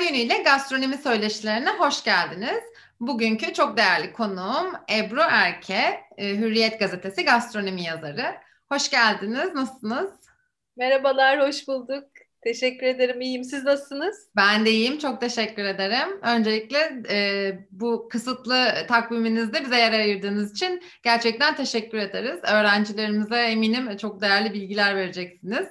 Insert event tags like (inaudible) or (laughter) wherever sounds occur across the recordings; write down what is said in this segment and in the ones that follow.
Her yönüyle gastronomi söyleşilerine hoş geldiniz. Bugünkü çok değerli konuğum Ebru Erke, e, Hürriyet Gazetesi gastronomi yazarı. Hoş geldiniz, nasılsınız? Merhabalar, hoş bulduk. Teşekkür ederim, iyiyim. Siz nasılsınız? Ben de iyiyim, çok teşekkür ederim. Öncelikle e, bu kısıtlı takviminizde bize yer ayırdığınız için gerçekten teşekkür ederiz. Öğrencilerimize eminim çok değerli bilgiler vereceksiniz.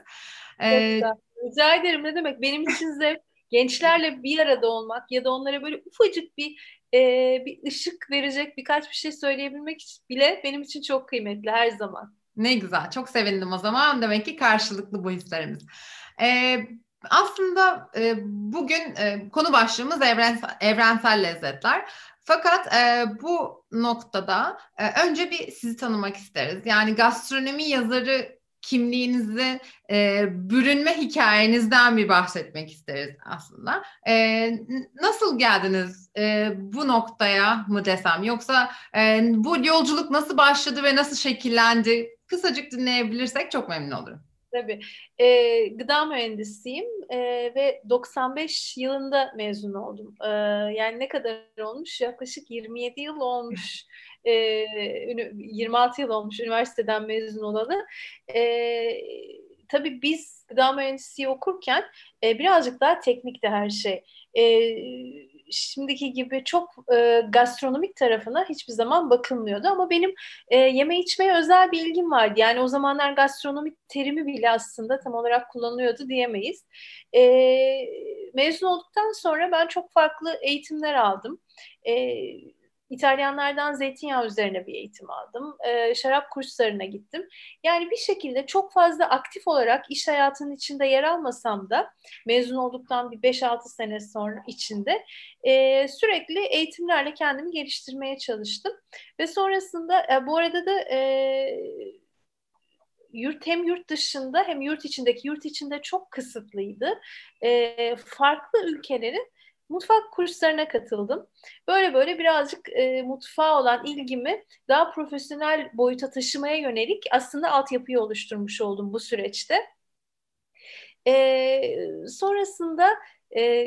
Ee, Rica ederim, ne demek? Benim için zevk gençlerle bir arada olmak ya da onlara böyle ufacık bir e, bir ışık verecek birkaç bir şey söyleyebilmek bile benim için çok kıymetli her zaman. Ne güzel, çok sevindim o zaman. Demek ki karşılıklı bu hislerimiz. Ee, aslında e, bugün e, konu başlığımız evrensel, evrensel lezzetler. Fakat e, bu noktada e, önce bir sizi tanımak isteriz. Yani gastronomi yazarı kimliğinizi e, bürünme hikayenizden bir bahsetmek isteriz aslında. E, nasıl geldiniz e, bu noktaya mı desem yoksa e, bu yolculuk nasıl başladı ve nasıl şekillendi? Kısacık dinleyebilirsek çok memnun olurum. Tabii. E, gıda mühendisiyim e, ve 95 yılında mezun oldum. E, yani ne kadar olmuş? Yaklaşık 27 yıl olmuş. (laughs) E, 26 yıl olmuş üniversiteden mezun olalı. E, tabii biz gıda mühendisliği okurken e, birazcık daha teknikti her şey. E, şimdiki gibi çok e, gastronomik tarafına hiçbir zaman bakılmıyordu ama benim e, yeme içmeye özel bir ilgim vardı. Yani o zamanlar gastronomik terimi bile aslında tam olarak kullanılıyordu diyemeyiz. E, mezun olduktan sonra ben çok farklı eğitimler aldım. E, İtalyanlardan zeytinyağı üzerine bir eğitim aldım. E, şarap kurslarına gittim. Yani bir şekilde çok fazla aktif olarak iş hayatının içinde yer almasam da mezun olduktan bir 5-6 sene sonra içinde e, sürekli eğitimlerle kendimi geliştirmeye çalıştım. Ve sonrasında e, bu arada da e, yurt hem yurt dışında hem yurt içindeki yurt içinde çok kısıtlıydı. E, farklı ülkelerin mutfak kurslarına katıldım. Böyle böyle birazcık e, mutfağa olan ilgimi daha profesyonel boyuta taşımaya yönelik aslında altyapıyı oluşturmuş oldum bu süreçte. E, sonrasında e,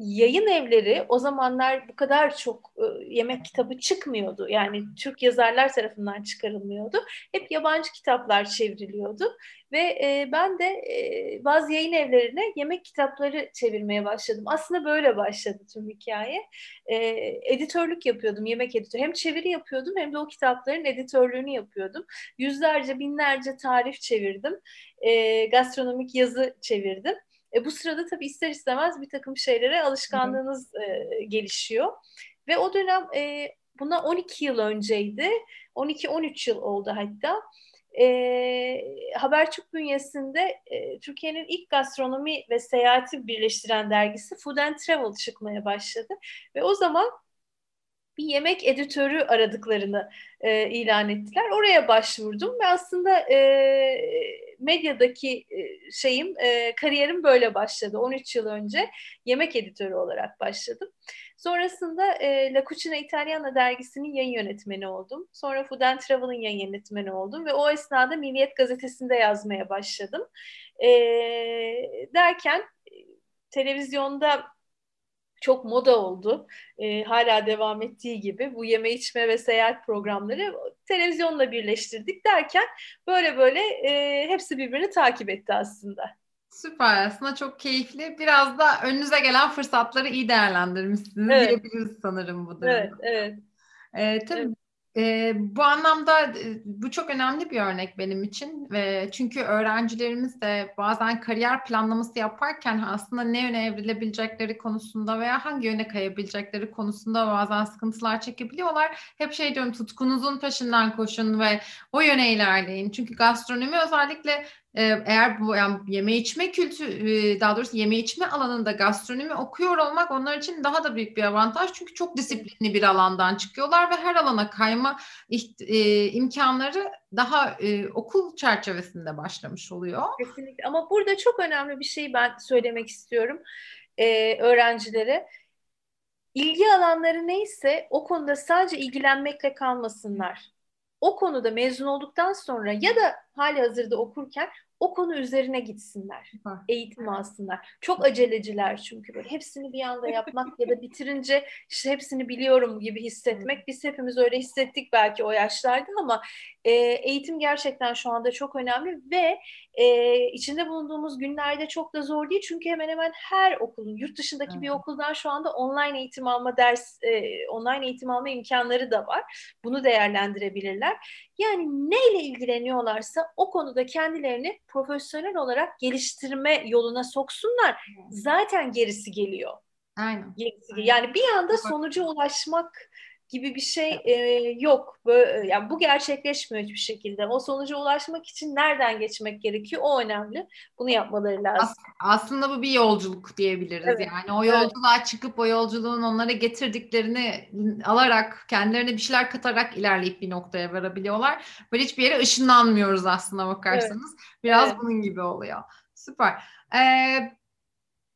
yayın evleri o zamanlar bu kadar çok e, yemek kitabı çıkmıyordu. Yani Türk yazarlar tarafından çıkarılmıyordu. Hep yabancı kitaplar çevriliyordu. Ve e, ben de e, bazı yayın evlerine yemek kitapları çevirmeye başladım. Aslında böyle başladı tüm hikaye. E, editörlük yapıyordum, yemek editörü. Hem çeviri yapıyordum hem de o kitapların editörlüğünü yapıyordum. Yüzlerce, binlerce tarif çevirdim. E, gastronomik yazı çevirdim. E, bu sırada tabii ister istemez bir takım şeylere alışkanlığınız e, gelişiyor. Ve o dönem e, buna 12 yıl önceydi. 12-13 yıl oldu hatta. E, Habertürk bünyesinde e, Türkiye'nin ilk gastronomi ve seyahati birleştiren dergisi Food and Travel çıkmaya başladı. Ve o zaman bir yemek editörü aradıklarını e, ilan ettiler. Oraya başvurdum ve aslında e, medyadaki e, şeyim, e, kariyerim böyle başladı. 13 yıl önce yemek editörü olarak başladım. Sonrasında e, La Cucina Italiana dergisinin yayın yönetmeni oldum. Sonra Food and Travel'ın yayın yönetmeni oldum ve o esnada Milliyet Gazetesi'nde yazmaya başladım. E, derken e, televizyonda çok moda oldu. E, hala devam ettiği gibi bu yeme içme ve seyahat programları televizyonla birleştirdik derken böyle böyle e, hepsi birbirini takip etti aslında. Süper aslında çok keyifli. Biraz da önünüze gelen fırsatları iyi değerlendirmişsiniz evet. diyebiliriz sanırım bu durumda. Evet, evet. Ee, tabii evet. E, bu anlamda e, bu çok önemli bir örnek benim için ve çünkü öğrencilerimiz de bazen kariyer planlaması yaparken aslında ne yöne evrilebilecekleri konusunda veya hangi yöne kayabilecekleri konusunda bazen sıkıntılar çekebiliyorlar. Hep şey diyorum tutkunuzun peşinden koşun ve o yöne ilerleyin. Çünkü gastronomi özellikle eğer bu yani yeme içme kültü e, daha doğrusu yeme içme alanında gastronomi okuyor olmak onlar için daha da büyük bir avantaj çünkü çok disiplinli bir alandan çıkıyorlar ve her alana kayma e, imkanları daha e, okul çerçevesinde başlamış oluyor. Kesinlikle ama burada çok önemli bir şey ben söylemek istiyorum öğrencilere. İlgi alanları neyse o konuda sadece ilgilenmekle kalmasınlar o konuda mezun olduktan sonra ya da hali hazırda okurken o konu üzerine gitsinler. Eğitim alsınlar. Çok aceleciler çünkü böyle hepsini bir anda yapmak ya da bitirince işte hepsini biliyorum gibi hissetmek. Biz hepimiz öyle hissettik belki o yaşlarda ama e, eğitim gerçekten şu anda çok önemli ve e, içinde bulunduğumuz günlerde çok da zor değil çünkü hemen hemen her okulun yurt dışındaki evet. bir okuldan şu anda online eğitim alma ders e, online eğitim alma imkanları da var. Bunu değerlendirebilirler. Yani neyle ilgileniyorlarsa o konuda kendilerini profesyonel olarak geliştirme yoluna soksunlar. Zaten gerisi geliyor. Aynen. Gerisi, yani bir anda sonuca ulaşmak gibi bir şey e, yok. Böyle, yani bu gerçekleşmiyor hiçbir şekilde. O sonuca ulaşmak için nereden geçmek gerekiyor? O önemli. Bunu yapmaları lazım. As- aslında bu bir yolculuk diyebiliriz. Evet. Yani o yolculuğa evet. çıkıp o yolculuğun onlara getirdiklerini alarak, kendilerine bir şeyler katarak ilerleyip bir noktaya varabiliyorlar. Böyle hiçbir yere ışınlanmıyoruz aslında bakarsanız. Evet. Biraz evet. bunun gibi oluyor. Süper. Ee,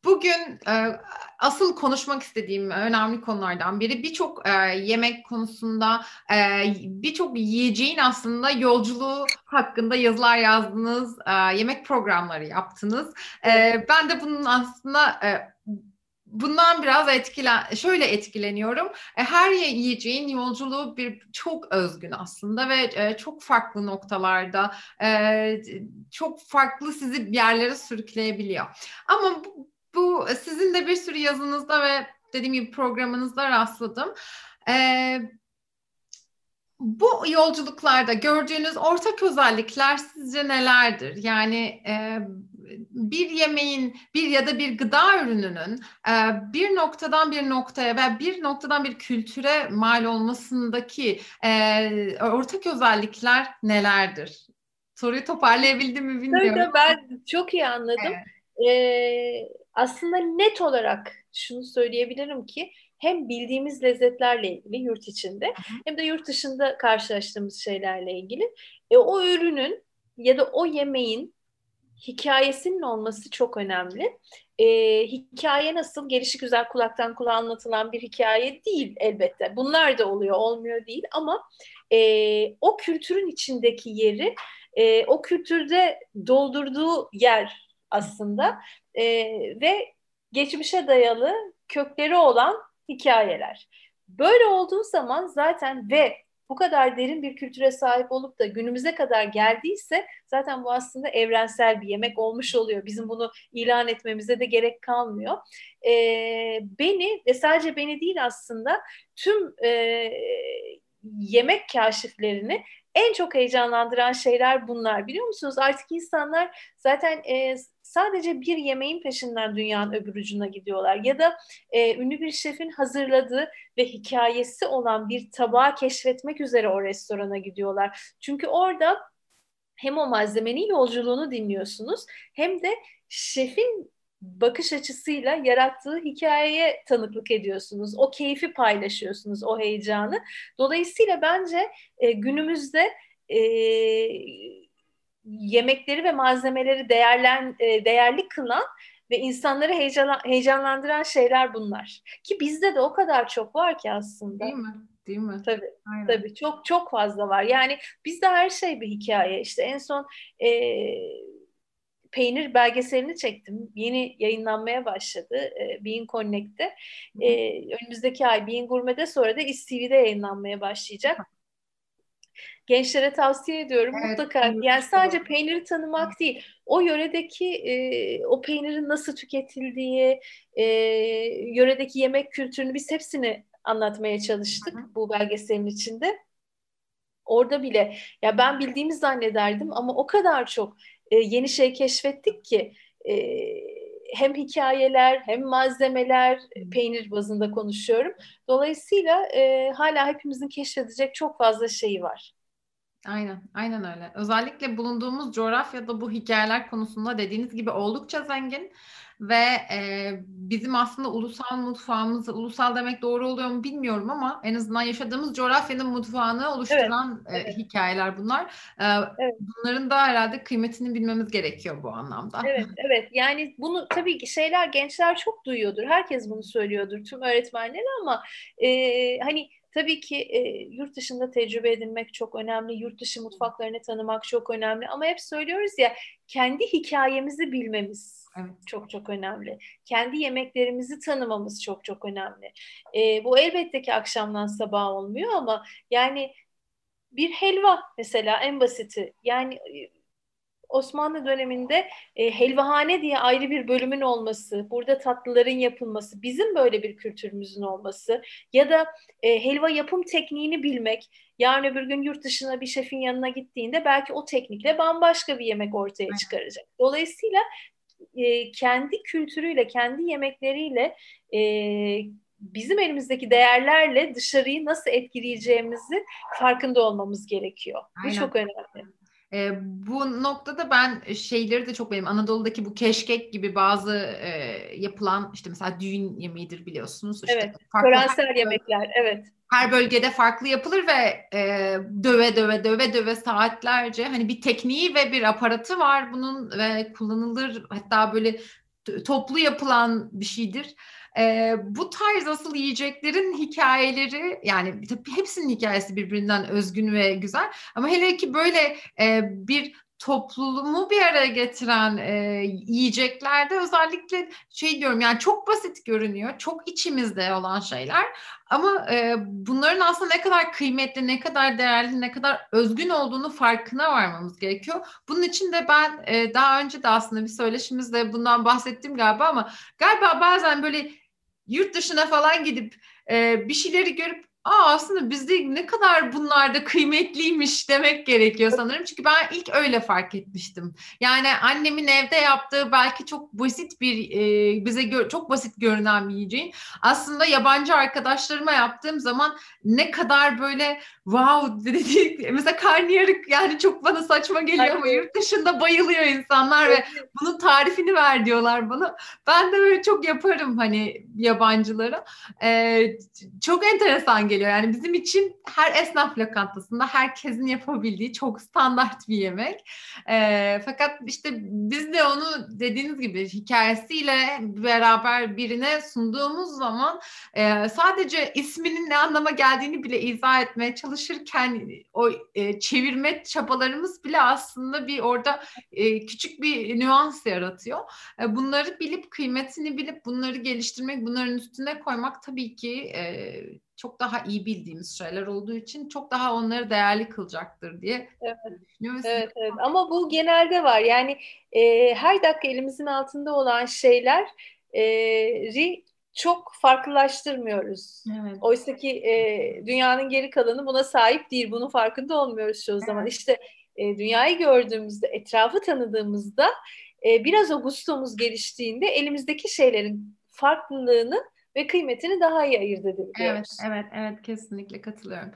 Bugün e, asıl konuşmak istediğim önemli konulardan biri birçok e, yemek konusunda e, birçok yiyeceğin aslında yolculuğu hakkında yazılar yazdınız, e, yemek programları yaptınız. E, ben de bunun aslında e, bundan biraz etkilen şöyle etkileniyorum. E, her yiyeceğin yolculuğu bir çok özgün aslında ve e, çok farklı noktalarda e, çok farklı sizi bir yerlere sürükleyebiliyor. Ama bu, bu sizin de bir sürü yazınızda ve dediğim gibi programınızda rastladım. Ee, bu yolculuklarda gördüğünüz ortak özellikler sizce nelerdir? Yani e, bir yemeğin bir ya da bir gıda ürününün e, bir noktadan bir noktaya ve bir noktadan bir kültüre mal olmasındaki e, ortak özellikler nelerdir? Soruyu toparlayabildim mi bilmiyorum. Tabii ben çok iyi anladım. Evet. Ee, aslında net olarak şunu söyleyebilirim ki hem bildiğimiz lezzetlerle ilgili yurt içinde hem de yurt dışında karşılaştığımız şeylerle ilgili e, o ürünün ya da o yemeğin hikayesinin olması çok önemli. E, hikaye nasıl? Gelişi güzel kulaktan kulağa anlatılan bir hikaye değil elbette. Bunlar da oluyor, olmuyor değil ama e, o kültürün içindeki yeri, e, o kültürde doldurduğu yer aslında e, ve geçmişe dayalı kökleri olan hikayeler. Böyle olduğu zaman zaten ve bu kadar derin bir kültüre sahip olup da günümüze kadar geldiyse zaten bu aslında evrensel bir yemek olmuş oluyor. Bizim bunu ilan etmemize de gerek kalmıyor. Ee, beni ve sadece beni değil aslında tüm e, yemek kaşiflerini en çok heyecanlandıran şeyler bunlar biliyor musunuz? Artık insanlar zaten e, sadece bir yemeğin peşinden dünyanın öbür ucuna gidiyorlar. Ya da e, ünlü bir şefin hazırladığı ve hikayesi olan bir tabağı keşfetmek üzere o restorana gidiyorlar. Çünkü orada hem o malzemenin yolculuğunu dinliyorsunuz hem de şefin bakış açısıyla yarattığı hikayeye tanıklık ediyorsunuz. O keyfi paylaşıyorsunuz, o heyecanı. Dolayısıyla bence e, günümüzde e, yemekleri ve malzemeleri değerlen, e, değerli kılan ve insanları heyecan, heyecanlandıran şeyler bunlar. Ki bizde de o kadar çok var ki aslında. Değil mi? Değil mi? Tabii. Aynen. Tabii. Çok çok fazla var. Yani bizde her şey bir hikaye. İşte en son e, peynir belgeselini çektim. Yeni yayınlanmaya başladı e, Bean Connect'te. E, önümüzdeki ay Bean Gourmet'de sonra da İSTV'de yayınlanmaya başlayacak gençlere tavsiye ediyorum evet, mutlaka. Yani sadece peyniri tanımak değil, o yöredeki e, o peynirin nasıl tüketildiği, e, yöredeki yemek kültürünü biz hepsini anlatmaya çalıştık Hı-hı. bu belgeselin içinde. Orada bile ya ben bildiğimi zannederdim ama o kadar çok e, yeni şey keşfettik ki e, hem hikayeler hem malzemeler peynir bazında konuşuyorum. Dolayısıyla e, hala hepimizin keşfedecek çok fazla şeyi var. Aynen, aynen öyle. Özellikle bulunduğumuz coğrafyada bu hikayeler konusunda dediğiniz gibi oldukça zengin ve e, bizim aslında ulusal mutfağımız, ulusal demek doğru oluyor mu bilmiyorum ama en azından yaşadığımız coğrafyanın mutfağını oluşturan evet, e, evet. hikayeler bunlar. E, evet. Bunların da herhalde kıymetini bilmemiz gerekiyor bu anlamda. Evet, (laughs) evet. Yani bunu tabii ki şeyler gençler çok duyuyordur. Herkes bunu söylüyordur, tüm öğretmenler ama e, hani tabii ki e, yurt dışında tecrübe edinmek çok önemli, yurt dışı mutfaklarını tanımak çok önemli ama hep söylüyoruz ya kendi hikayemizi bilmemiz evet. çok çok önemli. Kendi yemeklerimizi tanımamız çok çok önemli. E, bu elbette ki akşamdan sabah olmuyor ama yani bir helva mesela en basiti yani Osmanlı döneminde e, helvahane diye ayrı bir bölümün olması, burada tatlıların yapılması, bizim böyle bir kültürümüzün olması ya da e, helva yapım tekniğini bilmek, yarın öbür gün yurt dışına bir şefin yanına gittiğinde belki o teknikle bambaşka bir yemek ortaya çıkaracak. Dolayısıyla e, kendi kültürüyle, kendi yemekleriyle e, bizim elimizdeki değerlerle dışarıyı nasıl etkileyeceğimizi farkında olmamız gerekiyor. Aynen. Bu çok önemli. E, bu noktada ben şeyleri de çok benim Anadolu'daki bu keşkek gibi bazı e, yapılan işte mesela düğün yemeğidir biliyorsunuz. İşte evet. Törensel yemekler. Evet. Her bölgede farklı yapılır ve e, döve döve döve döve saatlerce hani bir tekniği ve bir aparatı var bunun ve kullanılır hatta böyle toplu yapılan bir şeydir. E, bu tarz asıl yiyeceklerin hikayeleri yani tabii hepsinin hikayesi birbirinden özgün ve güzel ama hele ki böyle e, bir topluluğumu bir araya getiren e, yiyeceklerde özellikle şey diyorum yani çok basit görünüyor. Çok içimizde olan şeyler ama e, bunların aslında ne kadar kıymetli, ne kadar değerli, ne kadar özgün olduğunu farkına varmamız gerekiyor. Bunun için de ben e, daha önce de aslında bir söyleşimizde bundan bahsettim galiba ama galiba bazen böyle yurt dışına falan gidip e, bir şeyleri görüp Aa aslında bizde ne kadar bunlar da kıymetliymiş demek gerekiyor sanırım. Çünkü ben ilk öyle fark etmiştim. Yani annemin evde yaptığı belki çok basit bir e, bize gö- çok basit görünen bir yiyeceğin aslında yabancı arkadaşlarıma yaptığım zaman ne kadar böyle wow dedi (laughs) mesela karnıyarık yani çok bana saçma geliyor ama yurt dışında bayılıyor insanlar ve bunun tarifini ver diyorlar bana. Ben de böyle çok yaparım hani yabancılara. Ee, çok enteresan geliyor. Yani bizim için her esnaf lokantasında herkesin yapabildiği çok standart bir yemek. E, fakat işte biz de onu dediğiniz gibi hikayesiyle beraber birine sunduğumuz zaman e, sadece isminin ne anlama geldiğini bile izah etmeye çalışırken o e, çevirme çabalarımız bile aslında bir orada e, küçük bir nüans yaratıyor. E, bunları bilip kıymetini bilip bunları geliştirmek, bunların üstüne koymak tabii ki e, çok daha iyi bildiğimiz şeyler olduğu için çok daha onları değerli kılacaktır diye evet. düşünüyorum. Evet, evet. Ama bu genelde var. Yani e, her dakika elimizin altında olan şeyleri e, çok farklılaştırmıyoruz. Evet. Oysa ki e, dünyanın geri kalanı buna sahip değil. Bunun farkında olmuyoruz çoğu evet. zaman. İşte e, dünyayı gördüğümüzde, etrafı tanıdığımızda e, biraz o gustomuz geliştiğinde elimizdeki şeylerin farklılığını ve kıymetini daha iyi ayırt edebiliyoruz. Evet, evet, evet kesinlikle katılıyorum.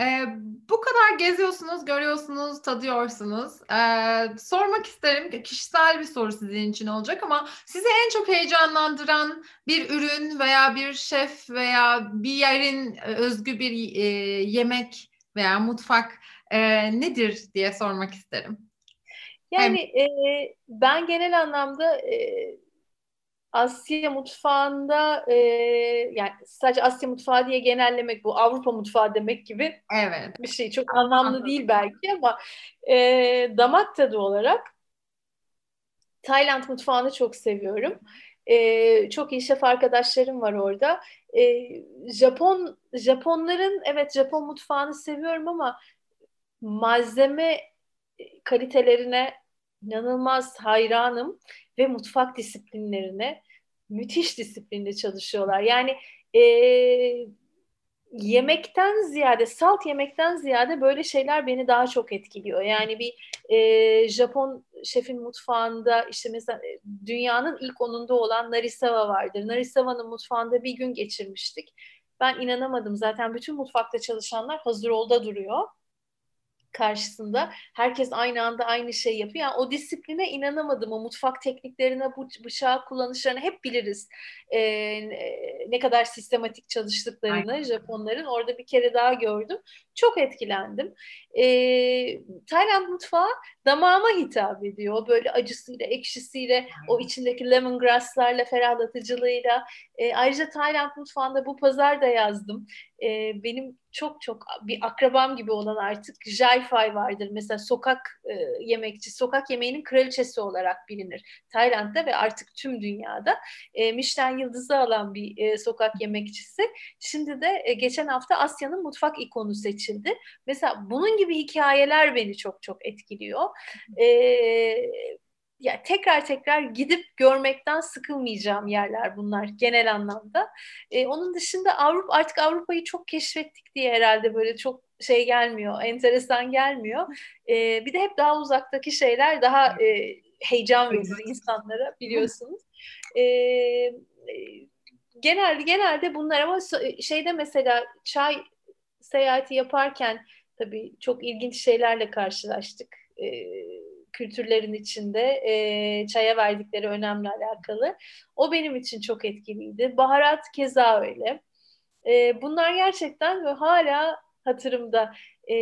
Ee, bu kadar geziyorsunuz, görüyorsunuz, tadıyorsunuz. Ee, sormak isterim, kişisel bir soru sizin için olacak ama sizi en çok heyecanlandıran bir ürün veya bir şef veya bir yerin özgü bir e, yemek veya mutfak e, nedir diye sormak isterim. Yani Hem... e, ben genel anlamda e, Asya mutfağında e, yani sadece Asya mutfağı diye genellemek bu Avrupa mutfağı demek gibi evet. bir şey. Çok anlamlı Anladım. değil belki ama e, damak tadı olarak Tayland mutfağını çok seviyorum. E, çok iyi şef arkadaşlarım var orada. E, Japon Japonların evet Japon mutfağını seviyorum ama malzeme kalitelerine inanılmaz hayranım ve mutfak disiplinlerine müthiş disiplinli çalışıyorlar. Yani e, yemekten ziyade, salt yemekten ziyade böyle şeyler beni daha çok etkiliyor. Yani bir e, Japon şefin mutfağında işte mesela dünyanın ilk onunda olan Narisawa vardır. Narisawa'nın mutfağında bir gün geçirmiştik. Ben inanamadım. Zaten bütün mutfakta çalışanlar hazır olda duruyor karşısında herkes aynı anda aynı şey yapıyor. Yani o disipline inanamadım. O mutfak tekniklerine, bu bıçağı kullanışlarını hep biliriz. Ee, ne kadar sistematik çalıştıklarını Aynen. Japonların orada bir kere daha gördüm. Çok etkilendim. Ee, Tayland mutfağı damağıma hitap ediyor. Böyle acısıyla, ekşisiyle, o içindeki lemongrasslarla, ferahlatıcılığıyla. E, ayrıca Tayland mutfağında bu pazar da yazdım. E, benim çok çok bir akrabam gibi olan artık Jai Fai vardır. Mesela sokak e, yemekçi, sokak yemeğinin kraliçesi olarak bilinir. Tayland'da ve artık tüm dünyada. E, Michelin yıldızı alan bir e, sokak yemekçisi. Şimdi de e, geçen hafta Asya'nın mutfak ikonu seçildi. Mesela bunun gibi hikayeler beni çok çok etkiliyor. E, ya tekrar tekrar gidip görmekten sıkılmayacağım yerler bunlar genel anlamda. E, onun dışında Avrupa artık Avrupa'yı çok keşfettik diye herhalde böyle çok şey gelmiyor, enteresan gelmiyor. E, bir de hep daha uzaktaki şeyler daha e, heyecan verir insanlara biliyorsunuz. E, genelde genelde bunlar ama şeyde mesela çay seyahati yaparken tabii çok ilginç şeylerle karşılaştık. E, kültürlerin içinde e, çaya verdikleri önemli alakalı. O benim için çok etkiliydi. Baharat keza öyle. E, bunlar gerçekten hala hatırımda. E,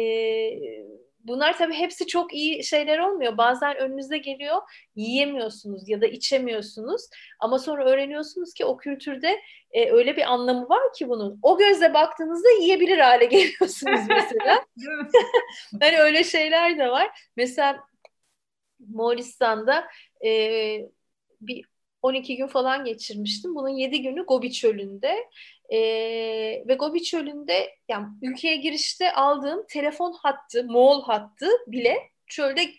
bunlar tabii hepsi çok iyi şeyler olmuyor. Bazen önünüze geliyor, yiyemiyorsunuz ya da içemiyorsunuz. Ama sonra öğreniyorsunuz ki o kültürde e, öyle bir anlamı var ki bunun. O gözle baktığınızda yiyebilir hale (laughs) geliyorsunuz mesela. (laughs) (laughs) hani öyle şeyler de var. Mesela Moğolistan'da e, bir 12 gün falan geçirmiştim. Bunun 7 günü Gobi Çölü'nde. E, ve Gobi Çölü'nde yani ülkeye girişte aldığım telefon hattı, Moğol hattı bile çölde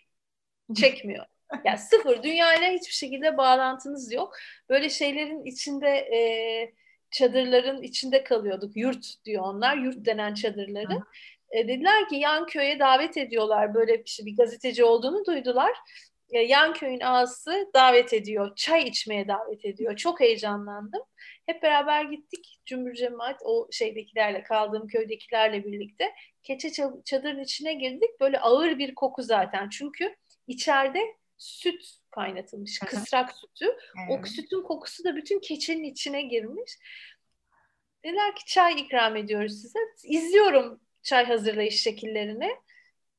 çekmiyor. (laughs) Yani sıfır. Dünyayla hiçbir şekilde bağlantınız yok. Böyle şeylerin içinde e, çadırların içinde kalıyorduk. Yurt diyor onlar. Yurt denen çadırları. E, dediler ki yan köye davet ediyorlar. Böyle işte bir gazeteci olduğunu duydular. Yan köyün ağası davet ediyor. Çay içmeye davet ediyor. Çok heyecanlandım. Hep beraber gittik. Cümbür cemaat o şeydekilerle kaldığım köydekilerle birlikte. Keçe çadırın içine girdik. Böyle ağır bir koku zaten. Çünkü içeride süt kaynatılmış. Kısrak sütü. O sütün kokusu da bütün keçenin içine girmiş. Dediler ki çay ikram ediyoruz size. İzliyorum çay hazırlayış şekillerini.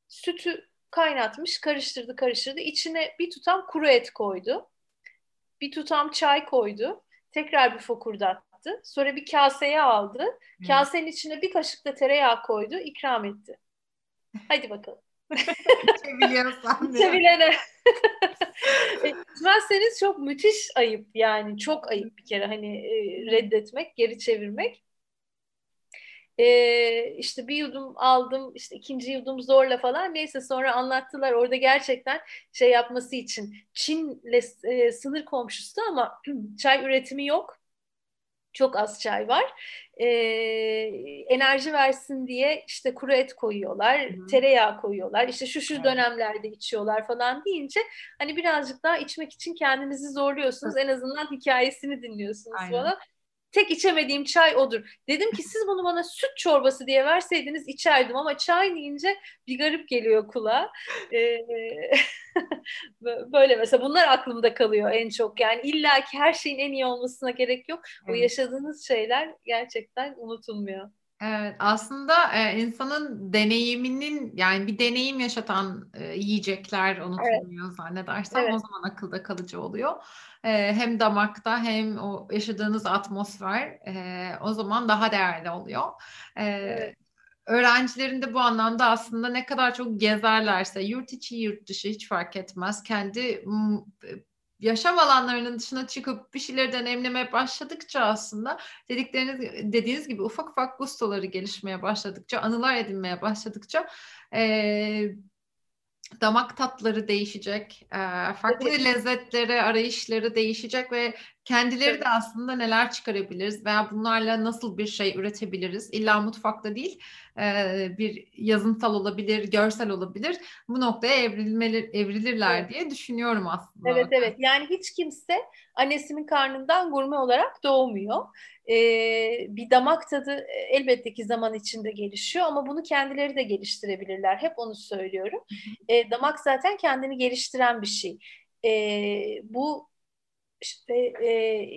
Sütü kaynatmış, karıştırdı, karıştırdı. İçine bir tutam kuru et koydu. Bir tutam çay koydu. Tekrar bir fokurdattı. Sonra bir kaseye aldı. Hmm. Kasenin içine bir kaşık da tereyağı koydu, ikram etti. Hadi bakalım. İçebiliyorsan. İçebilene. İçmezseniz çok müthiş ayıp yani. Çok ayıp bir kere hani e, reddetmek, geri çevirmek. Ee, işte bir yudum aldım, işte ikinci yudum zorla falan. Neyse sonra anlattılar orada gerçekten şey yapması için Çin'le e, sınır komşusu ama (clears throat) çay üretimi yok. Çok az çay var. Ee, enerji versin diye işte kuru et koyuyorlar, Hı. tereyağı koyuyorlar. İşte şu şu dönemlerde içiyorlar falan deyince hani birazcık daha içmek için kendinizi zorluyorsunuz. Hı. En azından hikayesini dinliyorsunuz Aynen. falan. Tek içemediğim çay odur. Dedim ki siz bunu bana süt çorbası diye verseydiniz içerdim ama çay deyince bir garip geliyor kulağa. Ee, (laughs) böyle mesela bunlar aklımda kalıyor en çok. Yani illa ki her şeyin en iyi olmasına gerek yok. O yaşadığınız şeyler gerçekten unutulmuyor. Evet, aslında e, insanın deneyiminin yani bir deneyim yaşatan e, yiyecekler unutulmuyor evet. zannedersem evet. o zaman akılda kalıcı oluyor. E, hem damakta hem o yaşadığınız atmosfer e, o zaman daha değerli oluyor. E, evet. Öğrencilerin de bu anlamda aslında ne kadar çok gezerlerse yurt içi yurt dışı hiç fark etmez. Kendi yaşam alanlarının dışına çıkıp bir şeyleri deneyimlemeye başladıkça aslında dedikleriniz dediğiniz gibi ufak ufak gustoları gelişmeye başladıkça, anılar edinmeye başladıkça e, damak tatları değişecek, e, farklı evet. lezzetleri, arayışları değişecek ve kendileri evet. de aslında neler çıkarabiliriz veya bunlarla nasıl bir şey üretebiliriz. İlla mutfakta değil, bir yazınsal olabilir, görsel olabilir. Bu noktaya evrilmeler, evrilirler evet. diye düşünüyorum aslında. Evet evet. Yani hiç kimse annesinin karnından gurme olarak doğmuyor. Ee, bir damak tadı elbette ki zaman içinde gelişiyor ama bunu kendileri de geliştirebilirler. Hep onu söylüyorum. Ee, damak zaten kendini geliştiren bir şey. Ee, bu işte e,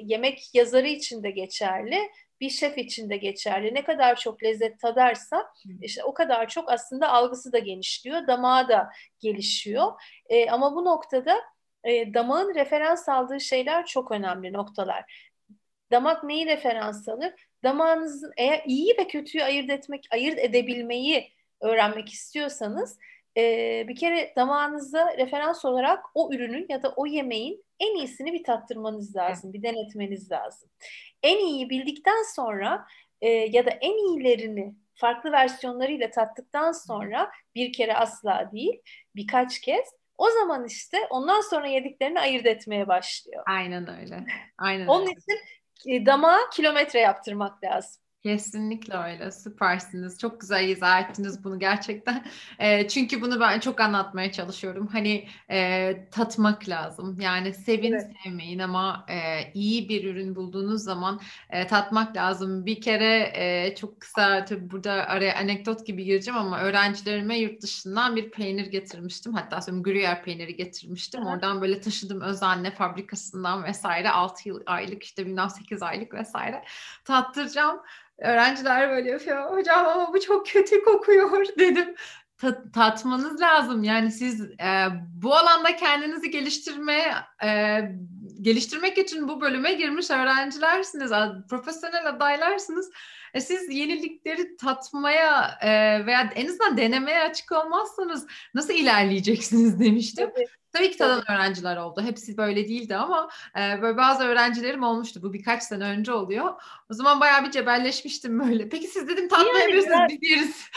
yemek yazarı için de geçerli bir şef için de geçerli. Ne kadar çok lezzet tadarsa işte o kadar çok aslında algısı da genişliyor, damağı da gelişiyor. E, ama bu noktada e, damağın referans aldığı şeyler çok önemli noktalar. Damak neyi referans alır? Damağınızın eğer iyi ve kötüyü ayırt etmek, ayırt edebilmeyi öğrenmek istiyorsanız e, bir kere damağınıza referans olarak o ürünün ya da o yemeğin en iyisini bir tattırmanız lazım, bir denetmeniz lazım. En iyiyi bildikten sonra e, ya da en iyilerini farklı versiyonlarıyla tattıktan sonra bir kere asla değil birkaç kez o zaman işte ondan sonra yediklerini ayırt etmeye başlıyor. Aynen öyle. Aynen Onun öyle. için e, damağa kilometre yaptırmak lazım. Kesinlikle öyle. Süpersiniz. Çok güzel izah ettiniz bunu gerçekten. (laughs) E, çünkü bunu ben çok anlatmaya çalışıyorum. Hani e, tatmak lazım. Yani sevin evet. sevmeyin ama e, iyi bir ürün bulduğunuz zaman e, tatmak lazım. Bir kere e, çok kısa tabii burada araya anekdot gibi gireceğim ama öğrencilerime yurt dışından bir peynir getirmiştim. Hatta söyleyeyim Gruyère peyniri getirmiştim. Hı. Oradan böyle taşıdım özenle fabrikasından vesaire 6 yıl aylık işte bilmem 8 aylık vesaire tattıracağım. Öğrenciler böyle yapıyor. Hocam ama bu çok kötü kokuyor (laughs) dedim. Tat, tatmanız lazım. Yani siz e, bu alanda kendinizi geliştirmeye e, geliştirmek için bu bölüme girmiş öğrencilersiniz, profesyonel adaylarsınız. E, siz yenilikleri tatmaya e, veya en azından denemeye açık olmazsanız nasıl ilerleyeceksiniz (laughs) demiştim. Evet. Tabii ki tadan öğrenciler oldu. Hepsi böyle değildi ama e, böyle bazı öğrencilerim olmuştu. Bu birkaç sene önce oluyor. O zaman bayağı bir cebelleşmiştim böyle. Peki siz dedim tatmayabilirsiniz yani, biz yeriz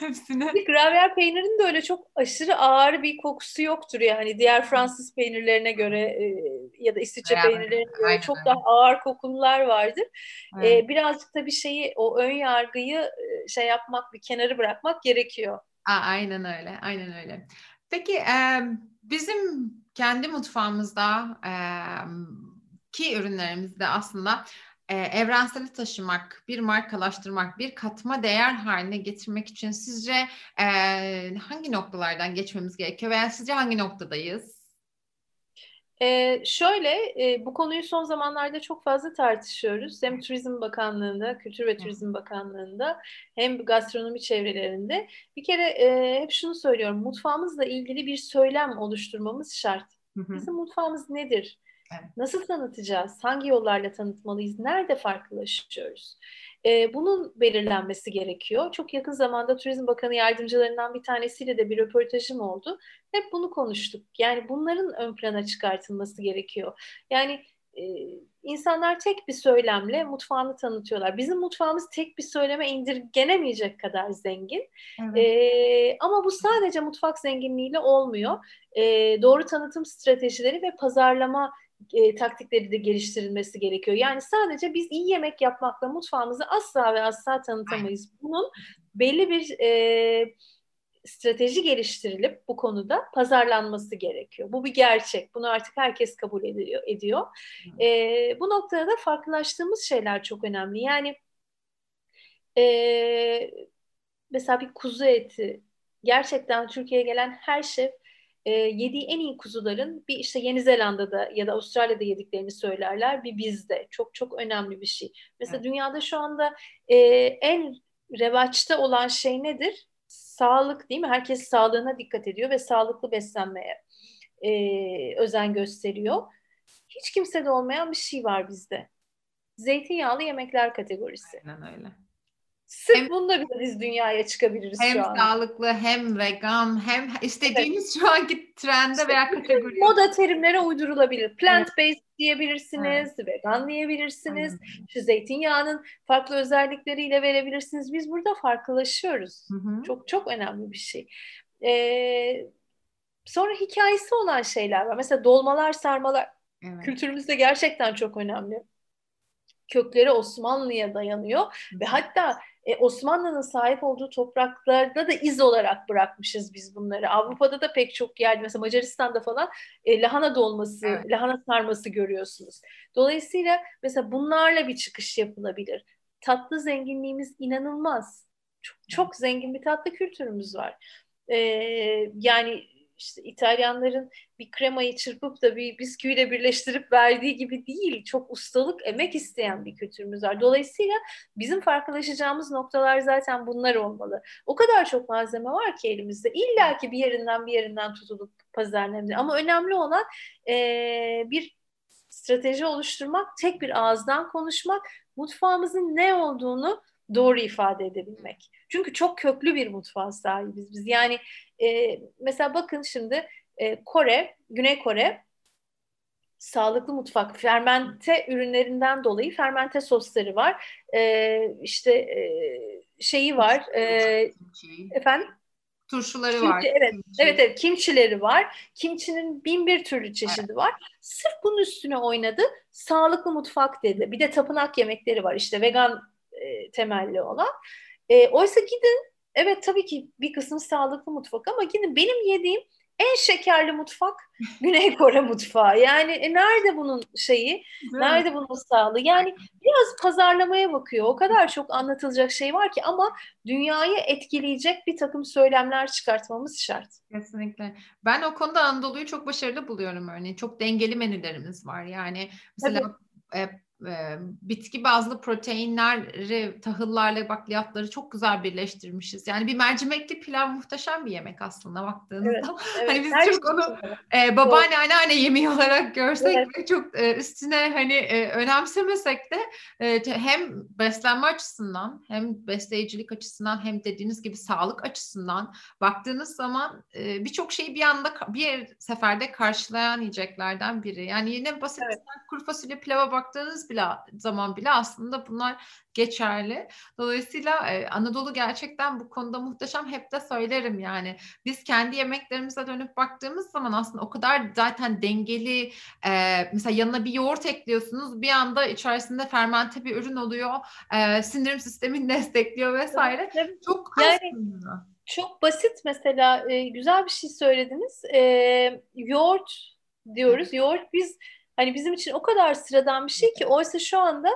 (laughs) hepsini. Gravyer peynirinin de öyle çok aşırı ağır bir kokusu yoktur yani. Diğer Fransız peynirlerine göre e, ya da İsviçre yani, peynirlerine göre aynen, çok daha ağır kokular vardır. Evet. E, birazcık da bir şeyi o ön yargıyı e, şey yapmak bir kenarı bırakmak gerekiyor. Aa, aynen öyle. Aynen öyle. Peki e, bizim kendi mutfağımızda e, ki ürünlerimizde aslında e, evrenseli taşımak, bir markalaştırmak, bir katma değer haline getirmek için sizce e, hangi noktalardan geçmemiz gerekiyor veya sizce hangi noktadayız? Ee, şöyle, e, bu konuyu son zamanlarda çok fazla tartışıyoruz. Hem Turizm Bakanlığı'nda, Kültür ve Turizm Bakanlığı'nda hem gastronomi çevrelerinde. Bir kere e, hep şunu söylüyorum, mutfağımızla ilgili bir söylem oluşturmamız şart. Bizim mutfağımız nedir? Nasıl tanıtacağız? Hangi yollarla tanıtmalıyız? Nerede farklılaşıyoruz? E, bunun belirlenmesi gerekiyor. Çok yakın zamanda Turizm Bakanı yardımcılarından bir tanesiyle de bir röportajım oldu. Hep bunu konuştuk. Yani bunların ön plana çıkartılması gerekiyor. Yani e, insanlar tek bir söylemle mutfağını tanıtıyorlar. Bizim mutfağımız tek bir söyleme indirgenemeyecek kadar zengin. Evet. E, ama bu sadece mutfak zenginliğiyle olmuyor. E, doğru tanıtım stratejileri ve pazarlama e, taktikleri de geliştirilmesi gerekiyor. Yani sadece biz iyi yemek yapmakla mutfağımızı asla ve asla tanıtamayız. Bunun belli bir e, strateji geliştirilip bu konuda pazarlanması gerekiyor. Bu bir gerçek. Bunu artık herkes kabul ediyor. ediyor. E, bu noktada da farklılaştığımız şeyler çok önemli. Yani e, mesela bir kuzu eti gerçekten Türkiye'ye gelen her şef e, yediği en iyi kuzuların bir işte Yeni Zelanda'da ya da Avustralya'da yediklerini söylerler bir bizde. Çok çok önemli bir şey. Mesela evet. dünyada şu anda e, en revaçta olan şey nedir? Sağlık değil mi? Herkes sağlığına dikkat ediyor ve sağlıklı beslenmeye e, özen gösteriyor. Hiç kimsede olmayan bir şey var bizde. Zeytinyağlı yemekler kategorisi. Aynen öyle. Sırf hem, bunda bile biz dünyaya çıkabiliriz hem şu an. Hem sağlıklı hem vegan hem istediğimiz evet. şu anki trende işte veya kategori. Moda terimlere uydurulabilir. Plant based evet. diyebilirsiniz, evet. vegan diyebilirsiniz. Aynen. Şu zeytinyağının farklı özellikleriyle verebilirsiniz. Biz burada farklılaşıyoruz. Hı hı. Çok çok önemli bir şey. Ee, sonra hikayesi olan şeyler var. Mesela dolmalar, sarmalar evet. kültürümüzde gerçekten çok önemli kökleri Osmanlı'ya dayanıyor ve hatta e, Osmanlı'nın sahip olduğu topraklarda da iz olarak bırakmışız biz bunları. Avrupa'da da pek çok yerde mesela Macaristan'da falan e, lahana dolması, evet. lahana sarması görüyorsunuz. Dolayısıyla mesela bunlarla bir çıkış yapılabilir. Tatlı zenginliğimiz inanılmaz. Çok, çok zengin bir tatlı kültürümüz var. E, yani işte İtalyanların bir kremayı çırpıp da bir bisküviyle birleştirip verdiği gibi değil. Çok ustalık, emek isteyen bir kültürümüz var. Dolayısıyla bizim farklılaşacağımız noktalar zaten bunlar olmalı. O kadar çok malzeme var ki elimizde. İlla ki bir yerinden bir yerinden tutulup pazarlanabilir. Ama önemli olan e, bir strateji oluşturmak, tek bir ağızdan konuşmak, mutfağımızın ne olduğunu doğru ifade edebilmek. Çünkü çok köklü bir mutfağa sahibiz biz. Yani e, mesela bakın şimdi e, Kore, Güney Kore sağlıklı mutfak, fermente ürünlerinden dolayı fermente sosları var. E, işte e, şeyi var. E, efendim? Turşuları kimçi, var. Evet, kimçi. evet, evet, kimçileri var. Kimçinin bin bir türlü çeşidi evet. var. Sırf bunun üstüne oynadı. Sağlıklı mutfak dedi. Bir de tapınak yemekleri var. İşte vegan e, temelli olan. E, oysa gidin, evet tabii ki bir kısmı sağlıklı mutfak ama gidin benim yediğim en şekerli mutfak (laughs) Güney Kore mutfağı. Yani e, nerede bunun şeyi? Değil nerede bunun sağlığı? Yani biraz pazarlamaya bakıyor. O kadar çok anlatılacak şey var ki ama dünyayı etkileyecek bir takım söylemler çıkartmamız şart. Kesinlikle. Ben o konuda Anadolu'yu çok başarılı buluyorum örneğin. Çok dengeli menülerimiz var. Yani mesela Tabii bitki bazlı proteinleri, tahıllarla bakliyatları çok güzel birleştirmişiz. Yani bir mercimekli pilav muhteşem bir yemek aslında baktığınızda. Evet, evet. Hani biz Her çok onu e, babaanne anneanne yemeği olarak görsek evet. ve çok e, üstüne hani e, önemsemesek de e, hem beslenme açısından hem besleyicilik açısından hem dediğiniz gibi sağlık açısından baktığınız zaman e, birçok şeyi bir anda bir seferde karşılayan yiyeceklerden biri. Yani yine basit evet. kuru fasulye pilava baktığınız bile zaman bile aslında bunlar geçerli. Dolayısıyla e, Anadolu gerçekten bu konuda muhteşem. Hep de söylerim yani. Biz kendi yemeklerimize dönüp baktığımız zaman aslında o kadar zaten dengeli e, mesela yanına bir yoğurt ekliyorsunuz. Bir anda içerisinde fermente bir ürün oluyor. E, sindirim sistemini (laughs) destekliyor vesaire. Evet, Çok yani, aslında. Çok basit mesela e, güzel bir şey söylediniz. E, yoğurt diyoruz. Yoğurt biz Hani bizim için o kadar sıradan bir şey ki oysa şu anda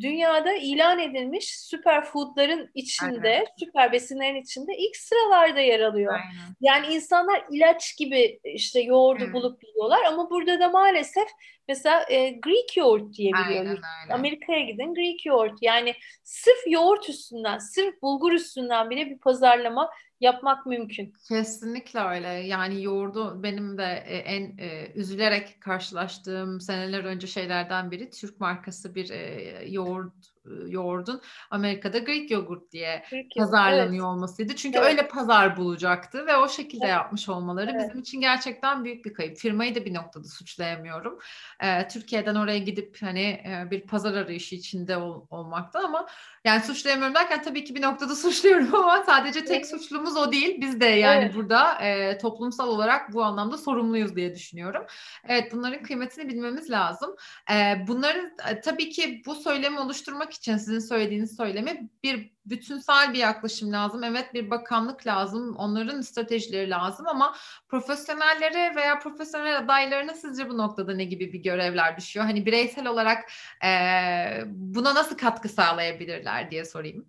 dünyada ilan edilmiş süper foodların içinde, Aynen. süper besinlerin içinde ilk sıralarda yer alıyor. Aynen. Yani insanlar ilaç gibi işte yoğurdu Hı. bulup yiyorlar ama burada da maalesef mesela e, Greek yoğurt diye biliyoruz. Amerika'ya gidin Greek yoğurt. Yani sırf yoğurt üstünden, sırf bulgur üstünden bile bir pazarlama yapmak mümkün. Kesinlikle öyle. Yani yoğurdu benim de e, en e, üzülerek karşılaştığım seneler önce şeylerden biri Türk markası bir e, yoğurt yoğurdun Amerika'da Greek yogurt diye Greek pazarlanıyor evet. olmasıydı. Çünkü evet. öyle pazar bulacaktı ve o şekilde evet. yapmış olmaları evet. bizim için gerçekten büyük bir kayıp. Firmayı da bir noktada suçlayamıyorum. Ee, Türkiye'den oraya gidip hani e, bir pazar arayışı içinde ol, olmakta ama yani suçlayamıyorum derken tabii ki bir noktada (laughs) suçluyorum ama sadece tek evet. suçlumuz o değil. Biz de yani evet. burada e, toplumsal olarak bu anlamda sorumluyuz diye düşünüyorum. Evet bunların kıymetini bilmemiz lazım. E, bunların e, tabii ki bu söylemi oluşturmak için sizin söylediğiniz söylemi bir bütünsel bir yaklaşım lazım. Evet bir bakanlık lazım, onların stratejileri lazım ama profesyonellere veya profesyonel adaylarına sizce bu noktada ne gibi bir görevler düşüyor? Hani bireysel olarak e, buna nasıl katkı sağlayabilirler diye sorayım.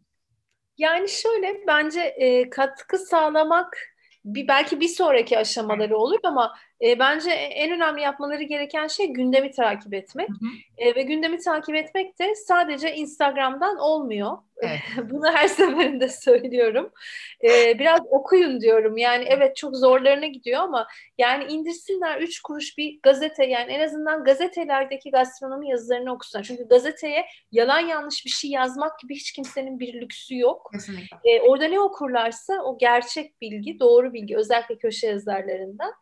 Yani şöyle bence e, katkı sağlamak bir belki bir sonraki aşamaları olur ama e, bence en önemli yapmaları gereken şey gündemi takip etmek. Hı hı. E, ve gündemi takip etmek de sadece Instagram'dan olmuyor. Evet. (laughs) Bunu her seferinde söylüyorum. E, biraz okuyun diyorum. Yani evet çok zorlarına gidiyor ama yani indirsinler üç kuruş bir gazete yani en azından gazetelerdeki gastronomi yazılarını okusunlar. Çünkü gazeteye yalan yanlış bir şey yazmak gibi hiç kimsenin bir lüksü yok. Kesinlikle. E, orada ne okurlarsa o gerçek bilgi, doğru bilgi özellikle köşe yazarlarından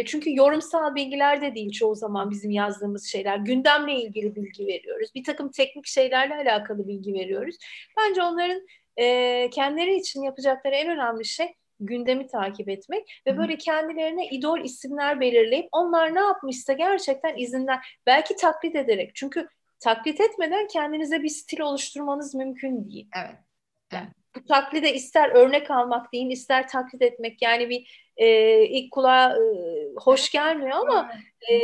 e, çünkü yorumsal bilgiler de değil çoğu zaman bizim yazdığımız şeyler. Gündemle ilgili bilgi veriyoruz. Bir takım teknik şeylerle alakalı bilgi veriyoruz. Bence onların e, kendileri için yapacakları en önemli şey gündemi takip etmek ve böyle kendilerine idol isimler belirleyip onlar ne yapmışsa gerçekten izinden belki taklit ederek çünkü taklit etmeden kendinize bir stil oluşturmanız mümkün değil. Evet. evet. bu taklide ister örnek almak değil, ister taklit etmek yani bir e, ilk kulağa e, hoş gelmiyor ama e,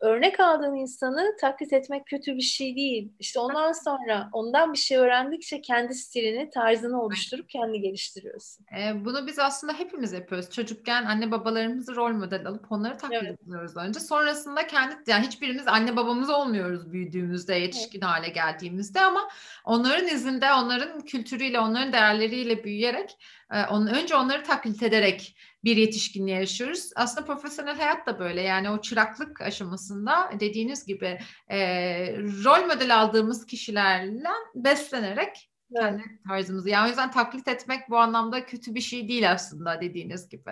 örnek aldığın insanı taklit etmek kötü bir şey değil. İşte ondan sonra ondan bir şey öğrendikçe kendi stilini, tarzını oluşturup kendi geliştiriyorsun. E, bunu biz aslında hepimiz yapıyoruz. Çocukken anne babalarımızı rol model alıp onları taklit evet. ediyoruz önce. Sonrasında kendi yani hiçbirimiz anne babamız olmuyoruz büyüdüğümüzde, yetişkin evet. hale geldiğimizde ama onların izinde, onların kültürüyle, onların değerleriyle büyüyerek e, on, önce onları taklit ederek bir yetişkinliğe yaşıyoruz. Aslında profesyonel hayat da böyle yani o çıraklık aşamasında dediğiniz gibi e, rol model aldığımız kişilerle beslenerek evet. kendi tarzımızı. Yani o yüzden taklit etmek bu anlamda kötü bir şey değil aslında dediğiniz gibi.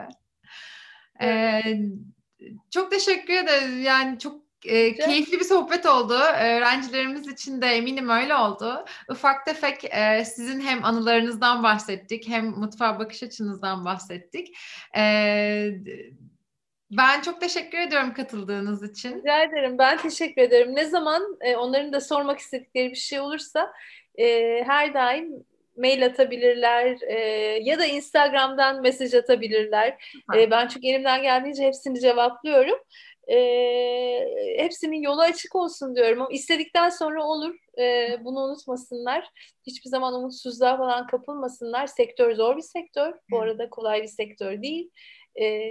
Evet. Ee, çok teşekkür ederim. Yani çok e, keyifli bir sohbet oldu. Öğrencilerimiz için de eminim öyle oldu. Ufak tefek e, sizin hem anılarınızdan bahsettik hem mutfağa bakış açınızdan bahsettik. E, ben çok teşekkür ediyorum katıldığınız için. Rica ederim. Ben teşekkür ederim. Ne zaman e, onların da sormak istedikleri bir şey olursa e, her daim mail atabilirler e, ya da Instagram'dan mesaj atabilirler. E, ben çünkü elimden geldiğince hepsini cevaplıyorum e, hepsinin yolu açık olsun diyorum. Ama istedikten sonra olur. E, bunu unutmasınlar. Hiçbir zaman umutsuzluğa falan kapılmasınlar. Sektör zor bir sektör. Bu arada kolay bir sektör değil. E,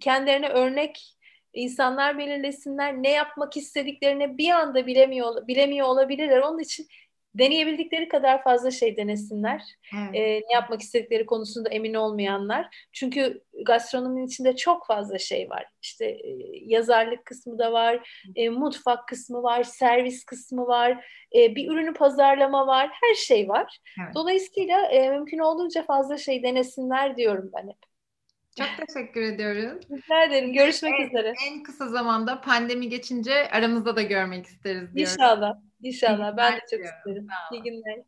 kendilerine örnek insanlar belirlesinler. Ne yapmak istediklerini bir anda bilemiyor bilemiyor olabilirler. Onun için deneyebildikleri kadar fazla şey denesinler. Evet. E, ne yapmak istedikleri konusunda emin olmayanlar. Çünkü gastronominin içinde çok fazla şey var. İşte e, yazarlık kısmı da var, e, mutfak kısmı var, servis kısmı var, e, bir ürünü pazarlama var, her şey var. Evet. Dolayısıyla e, mümkün olduğunca fazla şey denesinler diyorum ben hep. Çok teşekkür ediyorum. Rica ederim. Görüşmek en, üzere. En kısa zamanda pandemi geçince aramızda da görmek isteriz diyorum. İnşallah. İnşallah. Ben de çok isterim. İyi günler.